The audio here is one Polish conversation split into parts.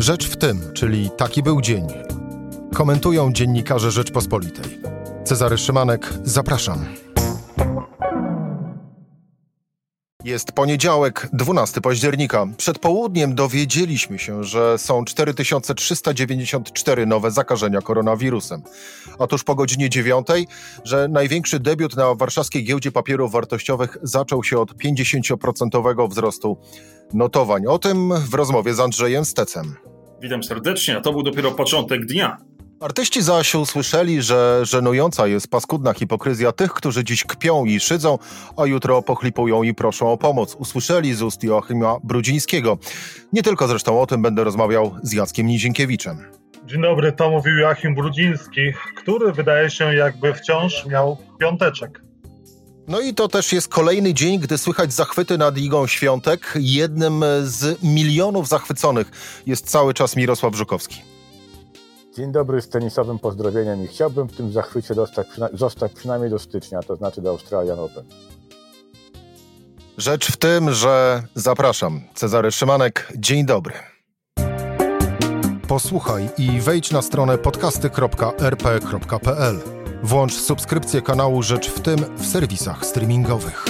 Rzecz w tym, czyli taki był dzień. Komentują dziennikarze Rzeczpospolitej. Cezary Szymanek, zapraszam. Jest poniedziałek, 12 października. Przed południem dowiedzieliśmy się, że są 4394 nowe zakażenia koronawirusem. Otóż po godzinie 9, że największy debiut na warszawskiej giełdzie papierów wartościowych zaczął się od 50% wzrostu notowań. O tym w rozmowie z Andrzejem Stecem. Witam serdecznie, a to był dopiero początek dnia. Artyści zaś usłyszeli, że żenująca jest paskudna hipokryzja tych, którzy dziś kpią i szydzą, a jutro pochlipują i proszą o pomoc. Usłyszeli z ust Joachima Brudzińskiego. Nie tylko zresztą o tym będę rozmawiał z Jackiem Nizinkiewiczem. Dzień dobry, to mówił Joachim Brudziński, który wydaje się jakby wciąż miał piąteczek. No i to też jest kolejny dzień, gdy słychać zachwyty nad Igą Świątek. Jednym z milionów zachwyconych jest cały czas Mirosław Żukowski. Dzień dobry z tenisowym pozdrowieniem i chciałbym w tym zachwycie dostać, zostać przynajmniej do stycznia, to znaczy do Australian Open. Rzecz w tym, że zapraszam. Cezary Szymanek, dzień dobry. Posłuchaj i wejdź na stronę podcasty.rp.pl. Włącz subskrypcję kanału Rzecz w tym w serwisach streamingowych.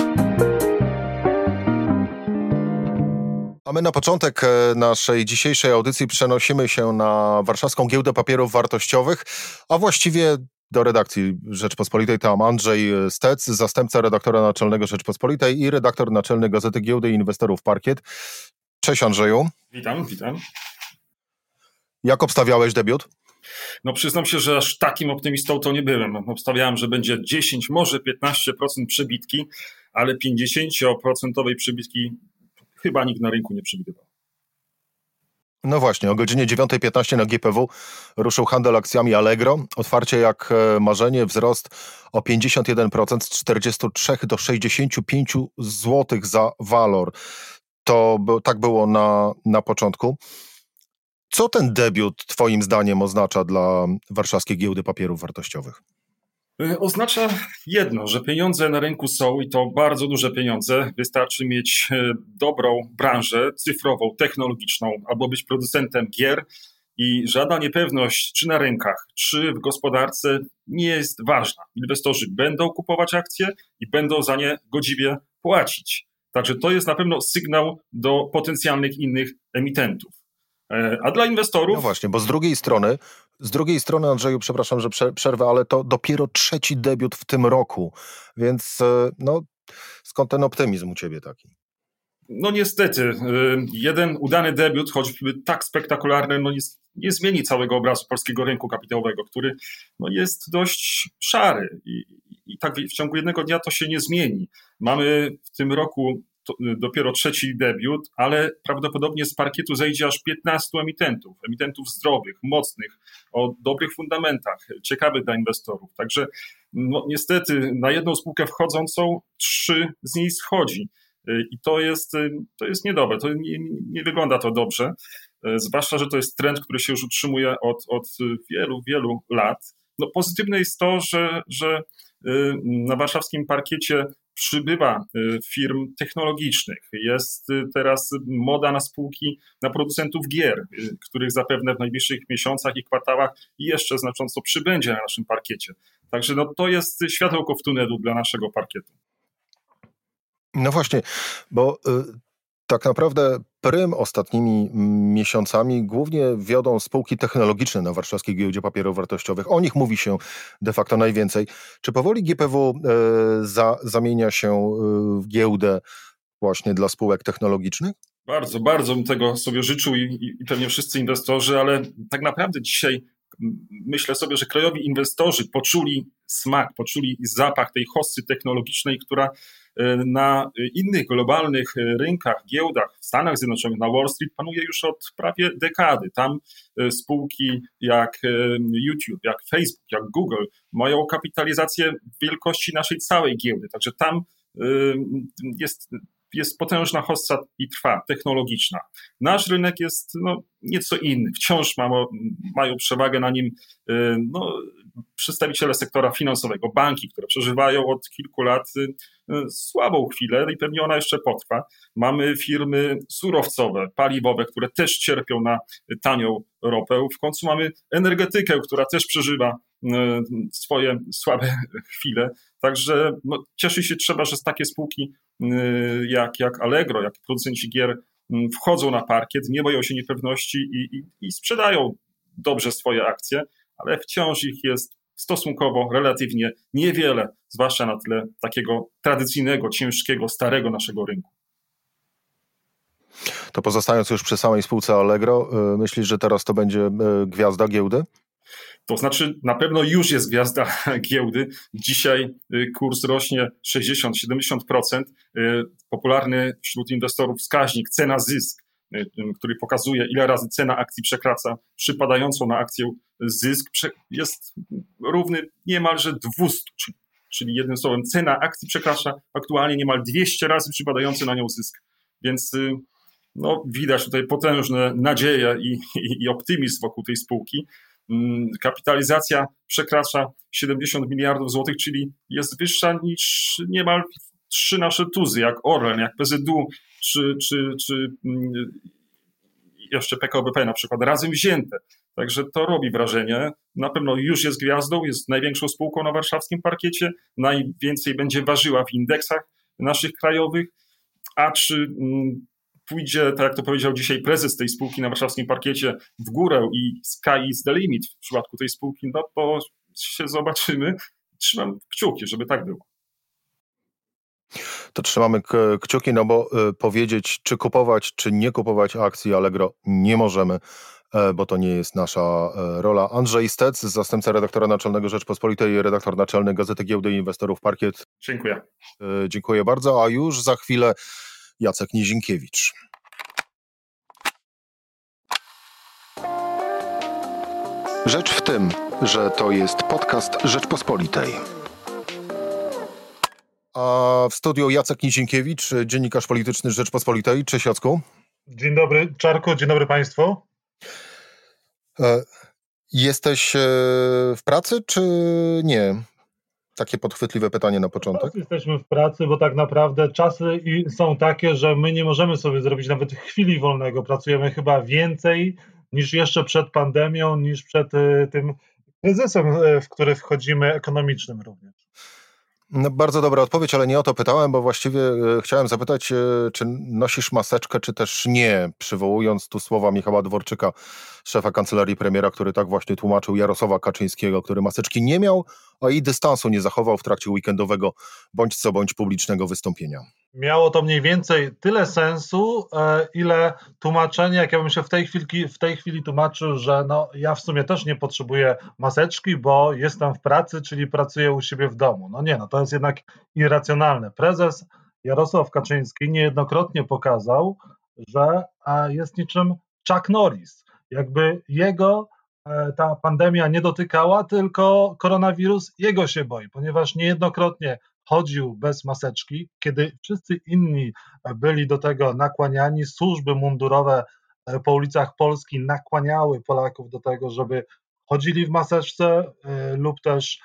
A my na początek e, naszej dzisiejszej audycji przenosimy się na Warszawską Giełdę Papierów Wartościowych, a właściwie do redakcji Rzeczpospolitej. Tam Andrzej Stec, zastępca redaktora naczelnego Rzeczpospolitej i redaktor naczelny Gazety Giełdy Inwestorów Parkiet. Cześć Andrzeju. Witam, witam. Jak obstawiałeś debiut? No przyznam się, że aż takim optymistą to nie byłem. Obstawiałem, że będzie 10, może 15% przebitki, ale 50% przebitki chyba nikt na rynku nie przewidywał. No właśnie, o godzinie 9.15 na GPW ruszył handel akcjami Allegro. Otwarcie jak e, marzenie, wzrost o 51% z 43 do 65 zł za walor. To tak było na, na początku. Co ten debiut Twoim zdaniem oznacza dla warszawskiej giełdy papierów wartościowych? E, oznacza jedno, że pieniądze na rynku są i to bardzo duże pieniądze. Wystarczy mieć e, dobrą branżę cyfrową, technologiczną albo być producentem gier i żadna niepewność, czy na rynkach, czy w gospodarce, nie jest ważna. Inwestorzy będą kupować akcje i będą za nie godziwie płacić. Także to jest na pewno sygnał do potencjalnych innych emitentów. E, a dla inwestorów. No właśnie, bo z drugiej strony, z drugiej strony, Andrzeju, przepraszam, że przerwę, ale to dopiero trzeci debiut w tym roku, więc e, no, skąd ten optymizm u ciebie taki? No niestety, e, jeden udany debiut, choćby tak spektakularny, no nie, nie zmieni całego obrazu polskiego rynku kapitałowego, który no jest dość szary i, i tak w ciągu jednego dnia to się nie zmieni. Mamy w tym roku dopiero trzeci debiut, ale prawdopodobnie z parkietu zejdzie aż 15 emitentów, emitentów zdrowych, mocnych, o dobrych fundamentach, ciekawych dla inwestorów. Także no, niestety na jedną spółkę wchodzącą trzy z niej schodzi. Y, I to jest, y, to jest niedobre, to nie, nie wygląda to dobrze, zwłaszcza, że to jest trend, który się już utrzymuje od, od wielu, wielu lat. No, pozytywne jest to, że, że na warszawskim parkiecie przybywa y, firm technologicznych. Jest y, teraz moda na spółki, na producentów gier, y, których zapewne w najbliższych miesiącach i kwartałach jeszcze znacząco przybędzie na naszym parkiecie. Także no, to jest światełko w tunelu dla naszego parkietu. No właśnie, bo tak naprawdę prym ostatnimi miesiącami głównie wiodą spółki technologiczne na warszawskiej giełdzie papierów wartościowych. O nich mówi się de facto najwięcej. Czy powoli GPW e, za, zamienia się e, w giełdę właśnie dla spółek technologicznych? Bardzo, bardzo bym tego sobie życzył i, i pewnie wszyscy inwestorzy, ale tak naprawdę dzisiaj myślę sobie, że krajowi inwestorzy poczuli smak, poczuli zapach tej hossy technologicznej, która na innych globalnych rynkach, giełdach w Stanach Zjednoczonych, na Wall Street panuje już od prawie dekady. Tam e, spółki jak YouTube, jak Facebook, jak Google mają kapitalizację wielkości naszej całej giełdy. Także tam jest jest potężna hossa i trwa, technologiczna. Nasz rynek jest no, nieco inny. Wciąż ma, mają przewagę na nim y, no, przedstawiciele sektora finansowego, banki, które przeżywają od kilku lat słabą chwilę i pewnie ona jeszcze potrwa. Mamy firmy surowcowe, paliwowe, które też cierpią na tanią ropę. W końcu mamy energetykę, która też przeżywa swoje słabe chwile. Także no, cieszy się trzeba, że takie spółki jak, jak Allegro, jak producenci gier wchodzą na parkiet, nie boją się niepewności i, i, i sprzedają dobrze swoje akcje, ale wciąż ich jest stosunkowo relatywnie niewiele, zwłaszcza na tle takiego tradycyjnego, ciężkiego, starego naszego rynku. To pozostając już przy samej spółce Allegro, y, myślisz, że teraz to będzie y, gwiazda giełdy? To znaczy, na pewno już jest gwiazda giełdy. Dzisiaj y, kurs rośnie 60-70%. Popularny wśród inwestorów wskaźnik cena zysk, który pokazuje, ile razy cena akcji przekracza przypadającą na akcję zysk, jest równy niemalże 200, czyli jednym słowem, cena akcji przekracza aktualnie niemal 200 razy przypadający na nią zysk. Więc no, widać tutaj potężne nadzieje i, i, i optymizm wokół tej spółki. Mm, kapitalizacja przekracza 70 miliardów złotych, czyli jest wyższa niż niemal trzy nasze tuzy, jak Orlen, jak PZU, czy, czy, czy mm, jeszcze PKBP na przykład, razem wzięte. Także to robi wrażenie. Na pewno już jest gwiazdą, jest największą spółką na warszawskim parkiecie, najwięcej będzie ważyła w indeksach naszych krajowych. A czy mm, pójdzie, tak jak to powiedział dzisiaj prezes tej spółki na warszawskim parkiecie, w górę i sky is the limit w przypadku tej spółki, no to się zobaczymy. Trzymam kciuki, żeby tak było. To trzymamy kciuki, no bo y, powiedzieć, czy kupować, czy nie kupować akcji Allegro nie możemy, e, bo to nie jest nasza e, rola. Andrzej Stec, zastępca redaktora naczelnego Rzeczpospolitej, redaktor naczelny Gazety Giełdy Inwestorów Parkiet. Dziękuję. E, dziękuję bardzo, a już za chwilę Jacek Nizinkiewicz. Rzecz w tym, że to jest podcast Rzeczpospolitej. A w studiu Jacek Nizinkiewicz, dziennikarz polityczny Rzeczpospolitej. Cześć Jacku. Dzień dobry Czarku, dzień dobry Państwu. E, jesteś e, w pracy czy nie? Takie podchwytliwe pytanie na początek. Jesteśmy w pracy, bo tak naprawdę czasy są takie, że my nie możemy sobie zrobić nawet chwili wolnego. Pracujemy chyba więcej niż jeszcze przed pandemią, niż przed e, tym kryzysem, w który wchodzimy, ekonomicznym również. No, bardzo dobra odpowiedź, ale nie o to pytałem, bo właściwie e, chciałem zapytać, e, czy nosisz maseczkę, czy też nie, przywołując tu słowa Michała Dworczyka, szefa kancelarii premiera, który tak właśnie tłumaczył Jarosława Kaczyńskiego, który maseczki nie miał, a i dystansu nie zachował w trakcie weekendowego bądź co bądź publicznego wystąpienia. Miało to mniej więcej tyle sensu, e, ile tłumaczenia, jak ja bym się w tej chwili, w tej chwili tłumaczył, że no, ja w sumie też nie potrzebuję maseczki, bo jestem w pracy, czyli pracuję u siebie w domu. No nie, no to jest jednak irracjonalne. Prezes Jarosław Kaczyński niejednokrotnie pokazał, że jest niczym Chuck Norris. Jakby jego e, ta pandemia nie dotykała, tylko koronawirus jego się boi, ponieważ niejednokrotnie chodził bez maseczki, kiedy wszyscy inni byli do tego nakłaniani, służby mundurowe e, po ulicach Polski nakłaniały Polaków do tego, żeby chodzili w maseczce e, lub też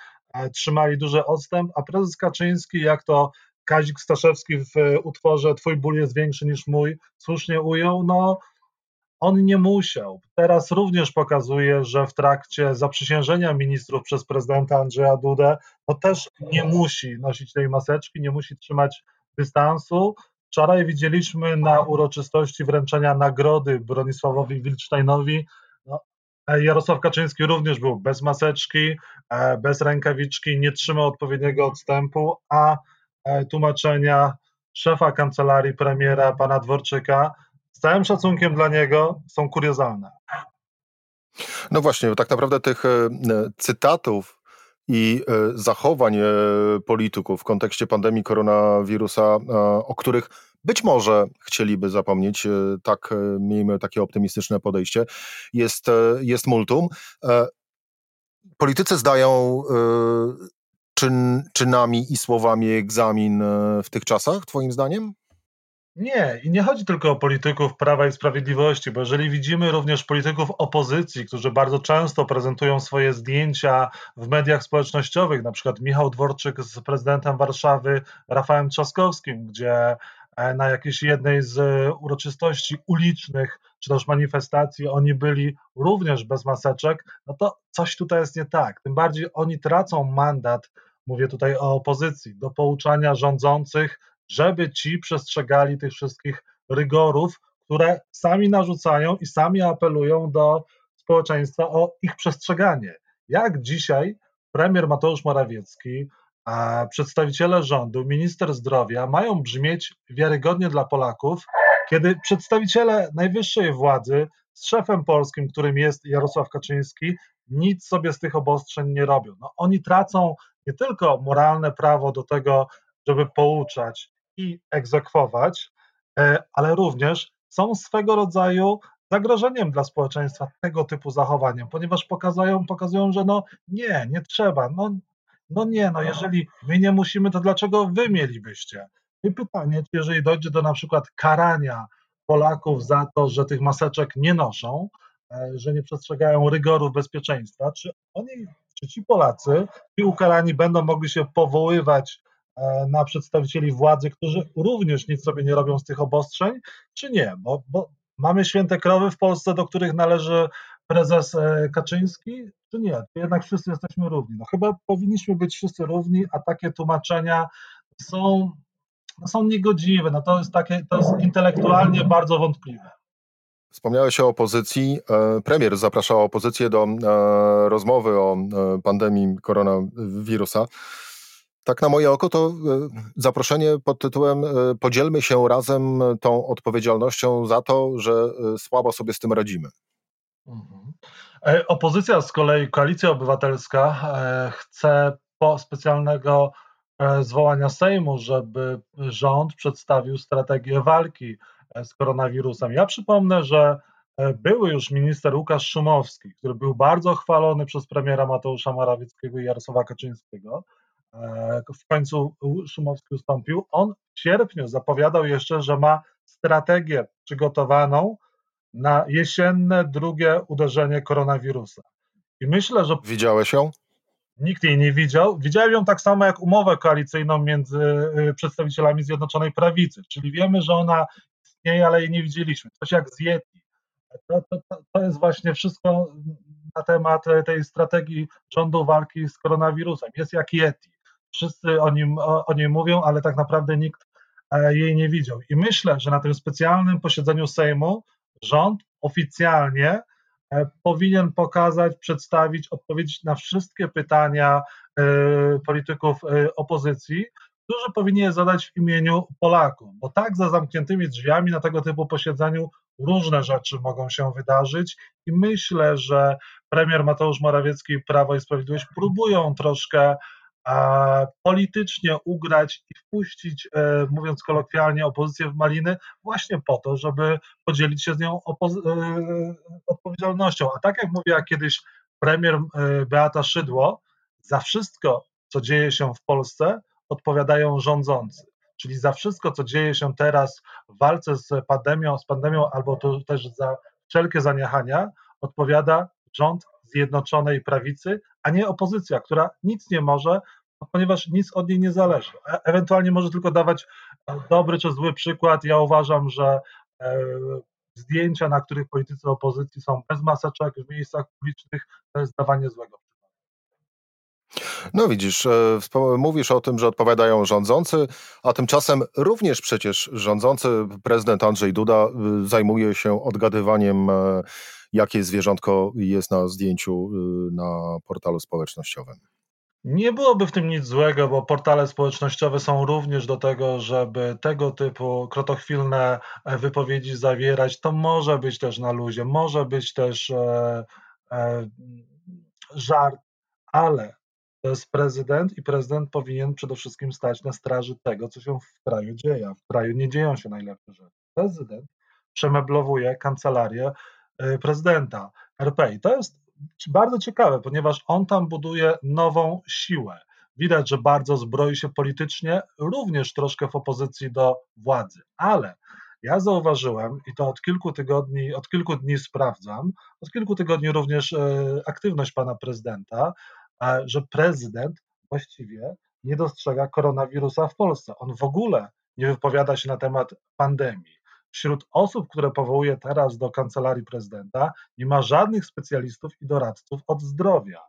trzymali duży odstęp, a prezes Kaczyński, jak to Kazik Staszewski w utworze Twój ból jest większy niż mój, słusznie ujął, no on nie musiał. Teraz również pokazuje, że w trakcie zaprzysiężenia ministrów przez prezydenta Andrzeja Dudę, to też nie musi nosić tej maseczki, nie musi trzymać dystansu. Wczoraj widzieliśmy na uroczystości wręczenia nagrody Bronisławowi Wilcztajnowi. No, Jarosław Kaczyński również był bez maseczki, e, bez rękawiczki, nie trzymał odpowiedniego odstępu, a e, tłumaczenia szefa kancelarii premiera, pana Dworczyka, z całym szacunkiem dla niego są kuriozalne. No właśnie, tak naprawdę tych e, cytatów i e, zachowań e, polityków w kontekście pandemii koronawirusa, o których być może chcieliby zapomnieć, tak miejmy takie optymistyczne podejście, jest, jest multum. Politycy zdają czyn, czynami i słowami egzamin w tych czasach, twoim zdaniem? Nie, i nie chodzi tylko o polityków Prawa i Sprawiedliwości, bo jeżeli widzimy również polityków opozycji, którzy bardzo często prezentują swoje zdjęcia w mediach społecznościowych, na przykład Michał Dworczyk z prezydentem Warszawy Rafałem Trzaskowskim, gdzie e, na jakiejś jednej z uroczystości ulicznych czy też manifestacji oni byli również bez maseczek, no to coś tutaj jest nie tak. Tym bardziej oni tracą mandat, mówię tutaj o opozycji, do pouczania rządzących, żeby ci przestrzegali tych wszystkich rygorów, które sami narzucają i sami apelują do społeczeństwa o ich przestrzeganie. Jak dzisiaj premier Mateusz Morawiecki, przedstawiciele rządu, minister zdrowia mają brzmieć wiarygodnie dla Polaków, kiedy przedstawiciele najwyższej władzy z szefem polskim, którym jest Jarosław Kaczyński, nic sobie z tych obostrzeń nie robią. No, oni tracą nie tylko moralne prawo do tego, żeby pouczać i egzekwować, e, ale również są swego rodzaju zagrożeniem dla społeczeństwa tego typu zachowaniem, ponieważ pokazują, pokazują że no nie, nie trzeba, no, no nie, no jeżeli my nie musimy, to dlaczego wy mielibyście? I pytanie, czy jeżeli dojdzie do na przykład karania Polaków za to, że tych maseczek nie noszą, e, że nie przestrzegają rygorów bezpieczeństwa, czy oni, czy ci Polacy, ci ukarani będą mogli się powoływać na przedstawicieli władzy, którzy również nic sobie nie robią z tych obostrzeń, czy nie? Bo, bo mamy święte krowy w Polsce, do których należy prezes e, Kaczyński, czy nie? Czy jednak wszyscy jesteśmy równi? No chyba powinniśmy być wszyscy równi, a takie tłumaczenia są no są niegodziwe. No to jest takie, to jest intelektualnie bardzo wątpliwe. Wspomniałeś o opozycji. E, premier zapraszał opozycję do e, rozmowy o e, pandemii koronawirusa. Tak na moje oko to zaproszenie pod tytułem Podzielmy się razem tą odpowiedzialnością za to, że słabo sobie z tym radzimy. Mhm. Opozycja z kolei, Koalicja Obywatelska chce po specjalnego E, zwołania Sejmu, żeby rząd przedstawił strategię walki e, z koronawirusem. Ja przypomnę, że e, były już minister Łukasz Szumowski, który był bardzo chwalony przez premiera Mateusza Morawieckiego i Jarosława Kaczyńskiego. W końcu Szumowski ustąpił. On w sierpniu zapowiadał jeszcze, że ma strategię przygotowaną na jesienne drugie uderzenie koronawirusa. I myślę, że. Widziałeś ją? Nikt jej nie widział. Widziałem ją tak samo jak umowę koalicyjną między y, przedstawicielami Zjednoczonej Prawicy, czyli wiemy, że ona istnieje, ale jej nie widzieliśmy. Coś jak z Yeti. To, to, to jest właśnie wszystko na temat tej strategii rządu walki z koronawirusem. Jest jak Yeti. Wszyscy o, nim, o, o niej mówią, ale tak naprawdę nikt e, jej nie widział. I myślę, że na tym specjalnym posiedzeniu Sejmu rząd oficjalnie E, powinien pokazać, przedstawić, odpowiedzieć na wszystkie pytania e, polityków opozycji, którzy powinni je zadać w imieniu Polaków, bo tak za zamkniętymi drzwiami na tego typu posiedzeniu różne rzeczy mogą się wydarzyć i myślę, że premier Mateusz Morawiecki i Prawo i Sprawiedliwość próbują troszkę politycznie ugrać i wpuścić, e, mówiąc kolokwialnie, opozycję w maliny, właśnie po to, żeby podzielić się z nią e, odpowiedzialnością. A tak jak mówiła kiedyś premier e, Beata Szydło, za wszystko, co dzieje się w Polsce, odpowiadają rządzący. Czyli za wszystko, co dzieje się teraz w walce z pandemią, z pandemią albo też za wszelkie zaniechania, odpowiada rząd Zjednoczonej Prawicy, a nie opozycja, która nic nie może, ponieważ nic od niej nie zależy. E ewentualnie może tylko dawać e, dobry czy zły przykład. Ja uważam, że e, zdjęcia, na których politycy opozycji są bez maseczek w miejscach publicznych, to jest dawanie złego no widzisz, mówisz o tym, że odpowiadają rządzący, a tymczasem również przecież rządzący prezydent Andrzej Duda zajmuje się odgadywaniem jakie zwierzątko jest na zdjęciu y, na portalu społecznościowym. Nie byłoby w tym nic złego, bo portale społecznościowe są również do tego, żeby tego typu krotochwilne e, wypowiedzi zawierać. To może być też na luzie, może być też e, e, żart, ale to jest prezydent i prezydent powinien przede wszystkim stać na straży tego, co się w kraju dzieje. W kraju nie dzieją się najlepsze rzeczy. Prezydent przemeblowuje kancelarię prezydenta RP. I to jest bardzo ciekawe, ponieważ on tam buduje nową siłę. widać, że bardzo zbroi się politycznie, również troszkę w opozycji do władzy. Ale ja zauważyłem, i to od kilku tygodni, od kilku dni sprawdzam, od kilku tygodni również e, aktywność pana prezydenta, że prezydent właściwie nie dostrzega koronawirusa w Polsce. On w ogóle nie wypowiada się na temat pandemii. Wśród osób, które powołuje teraz do kancelarii prezydenta, nie ma żadnych specjalistów i doradców od zdrowia.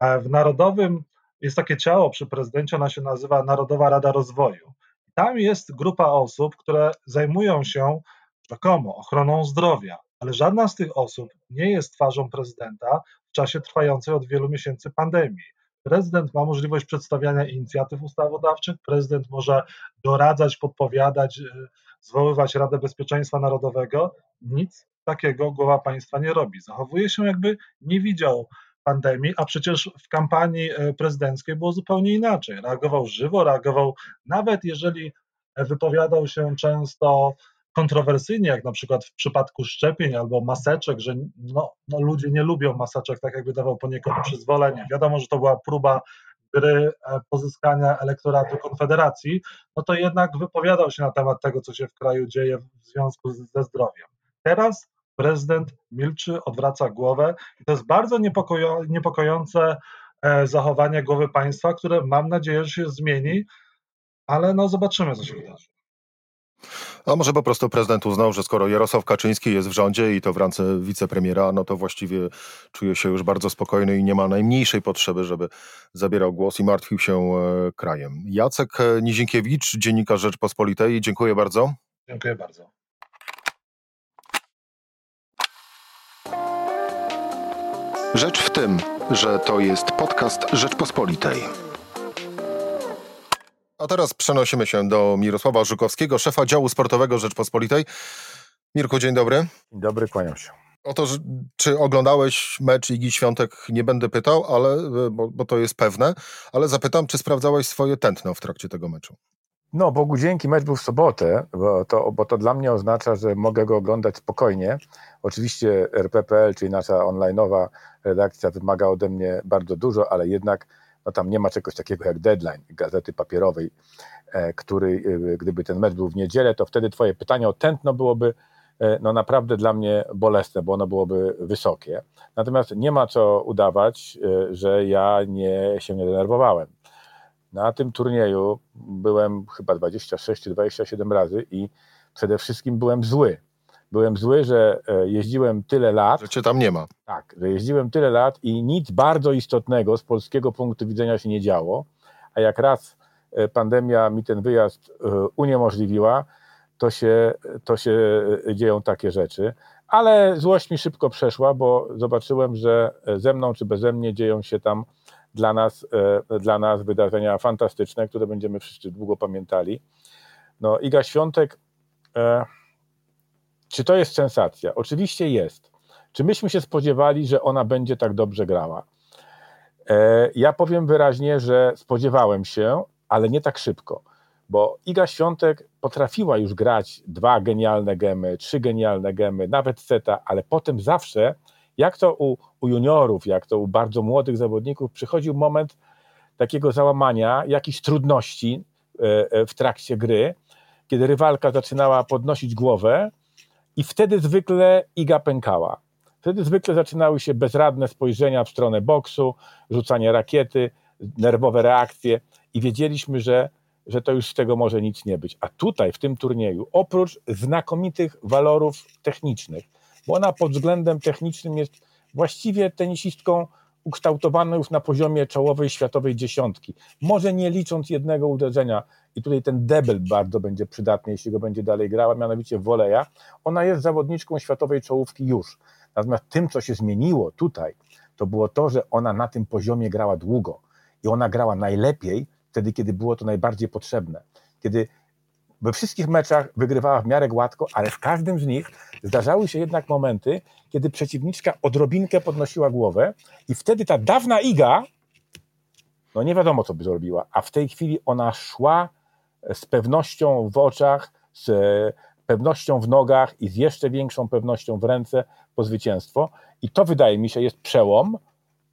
W Narodowym jest takie ciało przy prezydencie, ona się nazywa Narodowa Rada Rozwoju. Tam jest grupa osób, które zajmują się rzekomo ochroną zdrowia, ale żadna z tych osób nie jest twarzą prezydenta w czasie trwającej od wielu miesięcy pandemii. Prezydent ma możliwość przedstawiania inicjatyw ustawodawczych, prezydent może doradzać, podpowiadać, y, zwoływać Radę Bezpieczeństwa Narodowego. Nic takiego głowa państwa nie robi. Zachowuje się, jakby nie widział pandemii, a przecież w kampanii e, prezydenckiej było zupełnie inaczej. Reagował żywo, reagował nawet jeżeli wypowiadał się często kontrowersyjnie, jak na przykład w przypadku szczepień albo maseczek, że no, no ludzie nie lubią maseczek, tak jakby dawał poniekąd przyzwolenie. Wiadomo, że to była próba gry e, pozyskania elektoratu Konfederacji, no to jednak wypowiadał się na temat tego, co się w kraju dzieje w związku ze zdrowiem. Teraz prezydent milczy, odwraca głowę i to jest bardzo niepokojące e, zachowanie głowy państwa, które mam nadzieję, że się zmieni, ale no zobaczymy, co się wydarzy. A może po prostu prezydent uznał, że skoro Jarosław Kaczyński jest w rządzie i to w ręce wicepremiera, no to właściwie czuje się już bardzo spokojny i nie ma najmniejszej potrzeby, żeby zabierał głos i martwił się e, krajem. Jacek Nizinkiewicz, dziennikarz Rzeczpospolitej, dziękuję bardzo. Dziękuję bardzo. Rzecz w tym, że to jest podcast Rzeczpospolitej. A teraz przenosimy się do Mirosława Żukowskiego, szefa działu sportowego Rzeczpospolitej. Mirku, dzień dobry. Dzień dobry, kłaniam się. O to, czy oglądałeś mecz Igi Świątek, nie będę pytał, ale, bo, bo to jest pewne, ale zapytam, czy sprawdzałeś swoje tętno w trakcie tego meczu? No, Bogu dzięki, mecz był w sobotę, bo to, bo to dla mnie oznacza, że mogę go oglądać spokojnie. Oczywiście RPPL, czyli nasza online'owa redakcja wymaga ode mnie bardzo dużo, ale jednak no tam nie ma czegoś takiego jak deadline gazety papierowej, e, który e, gdyby ten mecz był w niedzielę, to wtedy twoje pytanie o tętno byłoby e, no naprawdę dla mnie bolesne, bo ono byłoby wysokie. Natomiast nie ma co udawać, że ja nie, się nie denerwowałem. Na tym turnieju byłem chyba 26 czy 27 razy i przede wszystkim byłem zły. Byłem zły, że e, jeździłem tyle lat. Że cię tam nie ma. Tak, że jeździłem tyle lat i nic bardzo istotnego z polskiego punktu widzenia się nie działo. A jak raz e, pandemia mi ten wyjazd e, uniemożliwiła, to się, to się dzieją takie rzeczy. Ale złość mi szybko przeszła, bo zobaczyłem, że ze mną czy beze mnie dzieją się tam dla nas, dla nas wydarzenia fantastyczne, które będziemy wszyscy długo pamiętali. No, Iga Świątek. Czy to jest sensacja? Oczywiście jest. Czy myśmy się spodziewali, że ona będzie tak dobrze grała? E, ja powiem wyraźnie, że spodziewałem się, ale nie tak szybko, bo Iga Świątek potrafiła już grać dwa genialne gemy, trzy genialne gemy, nawet seta, ale potem zawsze, jak to u, u juniorów, jak to u bardzo młodych zawodników, przychodził moment takiego załamania, jakichś trudności e, e, w trakcie gry, kiedy rywalka zaczynała podnosić głowę, i wtedy zwykle iga pękała. Wtedy zwykle zaczynały się bezradne spojrzenia w stronę boksu, rzucanie rakiety, nerwowe reakcje i wiedzieliśmy, że, że to już z tego może nic nie być. A tutaj, w tym turnieju, oprócz znakomitych walorów technicznych, bo ona pod względem technicznym jest właściwie tenisistką ukształtowaną już na poziomie czołowej światowej dziesiątki. Może nie licząc jednego uderzenia, i tutaj ten debel bardzo będzie przydatny, jeśli go będzie dalej grała, mianowicie woleja. Ona jest zawodniczką światowej czołówki już. Natomiast tym, co się zmieniło tutaj, to było to, że ona na tym poziomie grała długo i ona grała najlepiej wtedy, kiedy było to najbardziej potrzebne. Kiedy we wszystkich meczach wygrywała w miarę gładko, ale w każdym z nich zdarzały się jednak momenty, kiedy przeciwniczka odrobinkę podnosiła głowę i wtedy ta dawna Iga, no nie wiadomo co by zrobiła, a w tej chwili ona szła z pewnością w oczach, z pewnością w nogach i z jeszcze większą pewnością w ręce po zwycięstwo. I to wydaje mi się jest przełom,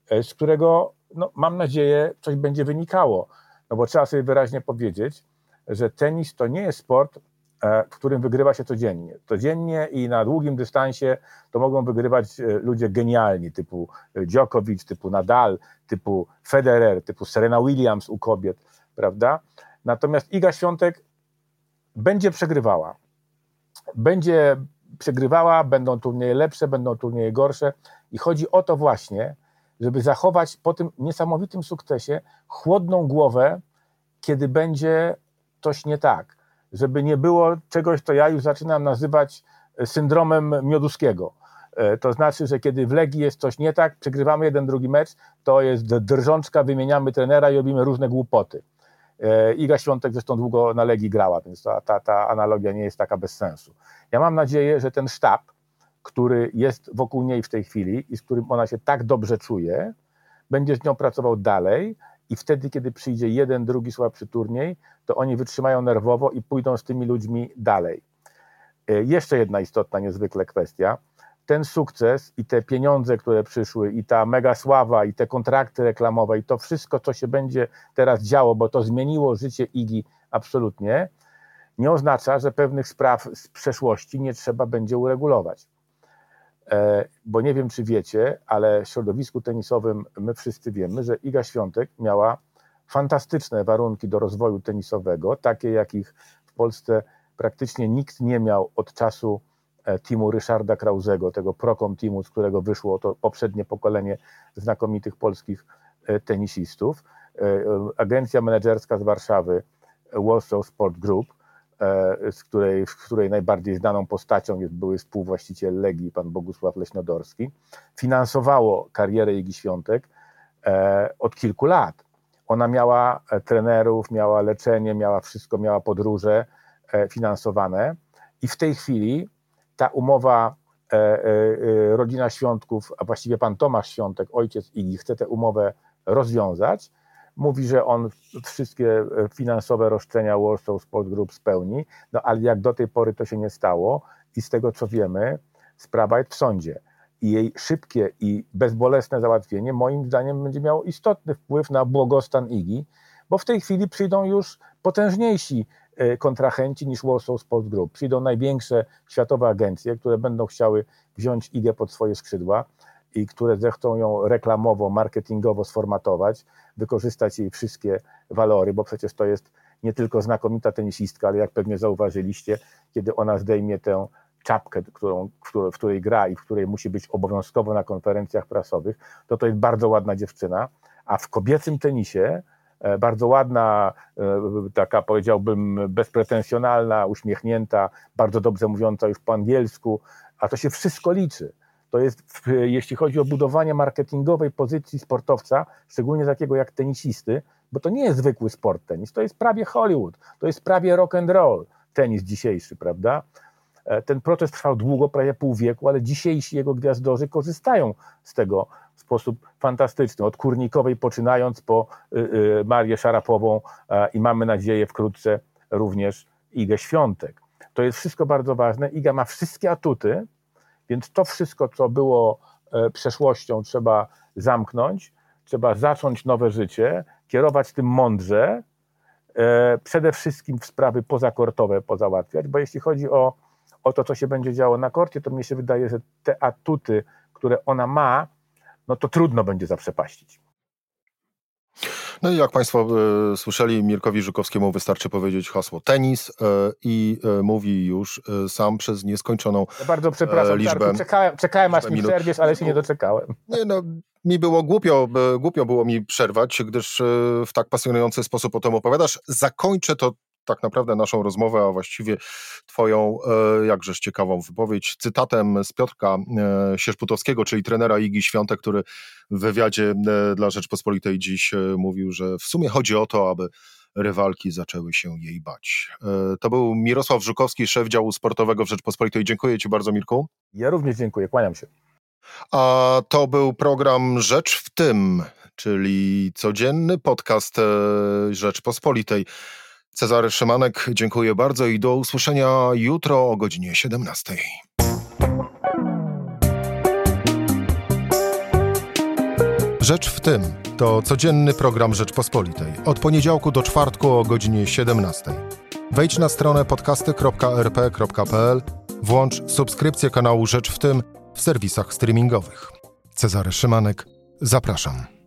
e, z którego no, mam nadzieję, coś będzie wynikało. No bo trzeba sobie wyraźnie powiedzieć, że tenis to nie jest sport, e, w którym wygrywa się codziennie. Codziennie i na długim dystansie to mogą wygrywać e, ludzie genialni, typu e, Djokovic, typu Nadal, typu Federer, typu Serena Williams u kobiet, prawda? Natomiast Iga Świątek będzie przegrywała. Będzie przegrywała, będą turnieje lepsze, będą turnieje gorsze i chodzi o to właśnie, żeby zachować po tym niesamowitym sukcesie chłodną głowę, kiedy będzie coś nie tak. Żeby nie było czegoś, co ja już zaczynam nazywać syndromem Mioduskiego. E, to znaczy, że kiedy w Legii jest coś nie tak, przegrywamy jeden, drugi mecz, to jest drżączka, wymieniamy trenera i robimy różne głupoty. E, Iga Świątek zresztą długo na Legii grała, więc ta, ta, ta analogia nie jest taka bez sensu. Ja mam nadzieję, że ten sztab, który jest wokół niej w tej chwili i z którym ona się tak dobrze czuje, będzie z nią pracował dalej i wtedy, kiedy przyjdzie jeden, drugi słabszy turniej, to oni wytrzymają nerwowo i pójdą z tymi ludźmi dalej. E, jeszcze jedna istotna niezwykle kwestia. Ten sukces i te pieniądze, które przyszły, i ta mega sława, i te kontrakty reklamowe, i to wszystko, co się będzie teraz działo, bo to zmieniło życie Igi absolutnie, nie oznacza, że pewnych spraw z przeszłości nie trzeba będzie uregulować. E, bo nie wiem, czy wiecie, ale w środowisku tenisowym my wszyscy wiemy, że Iga Świątek miała fantastyczne warunki do rozwoju tenisowego, takie jakich w Polsce praktycznie nikt nie miał od czasu e, teamu Ryszarda Krauzego, tego Procom teamu, z którego wyszło to poprzednie pokolenie znakomitych polskich e, tenisistów. Agencja menedżerska z Warszawy, Warsaw Sport Group, z której, w której najbardziej znaną postacią jest były współwłaściciel Legii, pan Bogusław Leśnodorski, finansowało karierę Igi Świątek e, od kilku lat. Ona miała e, trenerów, miała leczenie, miała wszystko, miała podróże finansowane i w tej chwili ta umowa rodzina Świątków, a właściwie pan Tomasz Świątek, ojciec Igi, chce tę umowę rozwiązać mówi, że on wszystkie e, finansowe roszczenia Warsaw Sport Group spełni, no ale jak do tej pory to się nie stało i z tego co wiemy, sprawa jest w sądzie. I jej szybkie i bezbolesne załatwienie moim zdaniem będzie miało istotny wpływ na błogostan IGI, bo w tej chwili przyjdą już potężniejsi e, kontrahenci niż Warsaw Sport Group. Przyjdą największe światowe agencje, które będą chciały wziąć IGę pod swoje skrzydła i które zechcą ją reklamowo, marketingowo sformatować, wykorzystać jej wszystkie walory, bo przecież to jest nie tylko znakomita tenisistka, ale jak pewnie zauważyliście, kiedy ona zdejmie tę czapkę, którą, w której gra i w której musi być obowiązkowo na konferencjach prasowych, to to jest bardzo ładna dziewczyna, a w kobiecym tenisie e, bardzo ładna, e, taka powiedziałbym bezpretensjonalna, uśmiechnięta, bardzo dobrze mówiąca już po angielsku, a to się wszystko liczy to jest, jeśli chodzi o budowanie marketingowej pozycji sportowca, szczególnie takiego jak tenisisty, bo to nie jest zwykły sport tenis, to jest prawie Hollywood, to jest prawie rock and roll tenis dzisiejszy, prawda? E, ten proces trwał długo, prawie pół wieku, ale dzisiejsi jego gwiazdorzy korzystają z tego w sposób fantastyczny. Od Kurnikowej poczynając po y, y, Marię Szarapową i mamy nadzieję wkrótce również Igę Świątek. To jest wszystko bardzo ważne. Iga ma wszystkie atuty, więc to wszystko, co było e, przeszłością, trzeba zamknąć, trzeba zacząć nowe życie, kierować tym mądrze, e, przede wszystkim w sprawy pozakortowe pozałatwiać, bo jeśli chodzi o, o to, co się będzie działo na korcie, to mi się wydaje, że te atuty, które ona ma, no to trudno będzie zaprzepaścić. No i jak Państwo e, słyszeli, Mirkowi Żukowskiemu wystarczy powiedzieć hasło tenis e, i e, mówi już sam przez nieskończoną ja Bardzo przepraszam, liczbę, Czarku, czekałem, czekałem aż mi przerwiesz, ale się nie doczekałem. Nie no, mi było głupio, głupio było mi przerwać, gdyż w tak pasjonujący sposób o tym opowiadasz. Zakończę to tak naprawdę naszą rozmowę, a właściwie Twoją jakżeż ciekawą wypowiedź, cytatem z Piotrka Sierzputowskiego, czyli trenera Igi Świątek, który w wywiadzie dla Rzeczpospolitej dziś mówił, że w sumie chodzi o to, aby rywalki zaczęły się jej bać. To był Mirosław Żukowski, szef działu sportowego w Rzeczpospolitej. Dziękuję Ci bardzo, Mirku. Ja również dziękuję, kłaniam się. A to był program Rzecz w tym, czyli codzienny podcast Rzeczpospolitej. Cezary Szymanek, dziękuję bardzo i do usłyszenia jutro o godzinie 17. Rzecz w tym To codzienny program Rzeczpospolitej. Od poniedziałku do czwartku o godzinie 17. Wejdź na stronę podcasty.rp.pl, włącz subskrypcję kanału Rzecz w tym w serwisach streamingowych. Cezary Szymanek, zapraszam.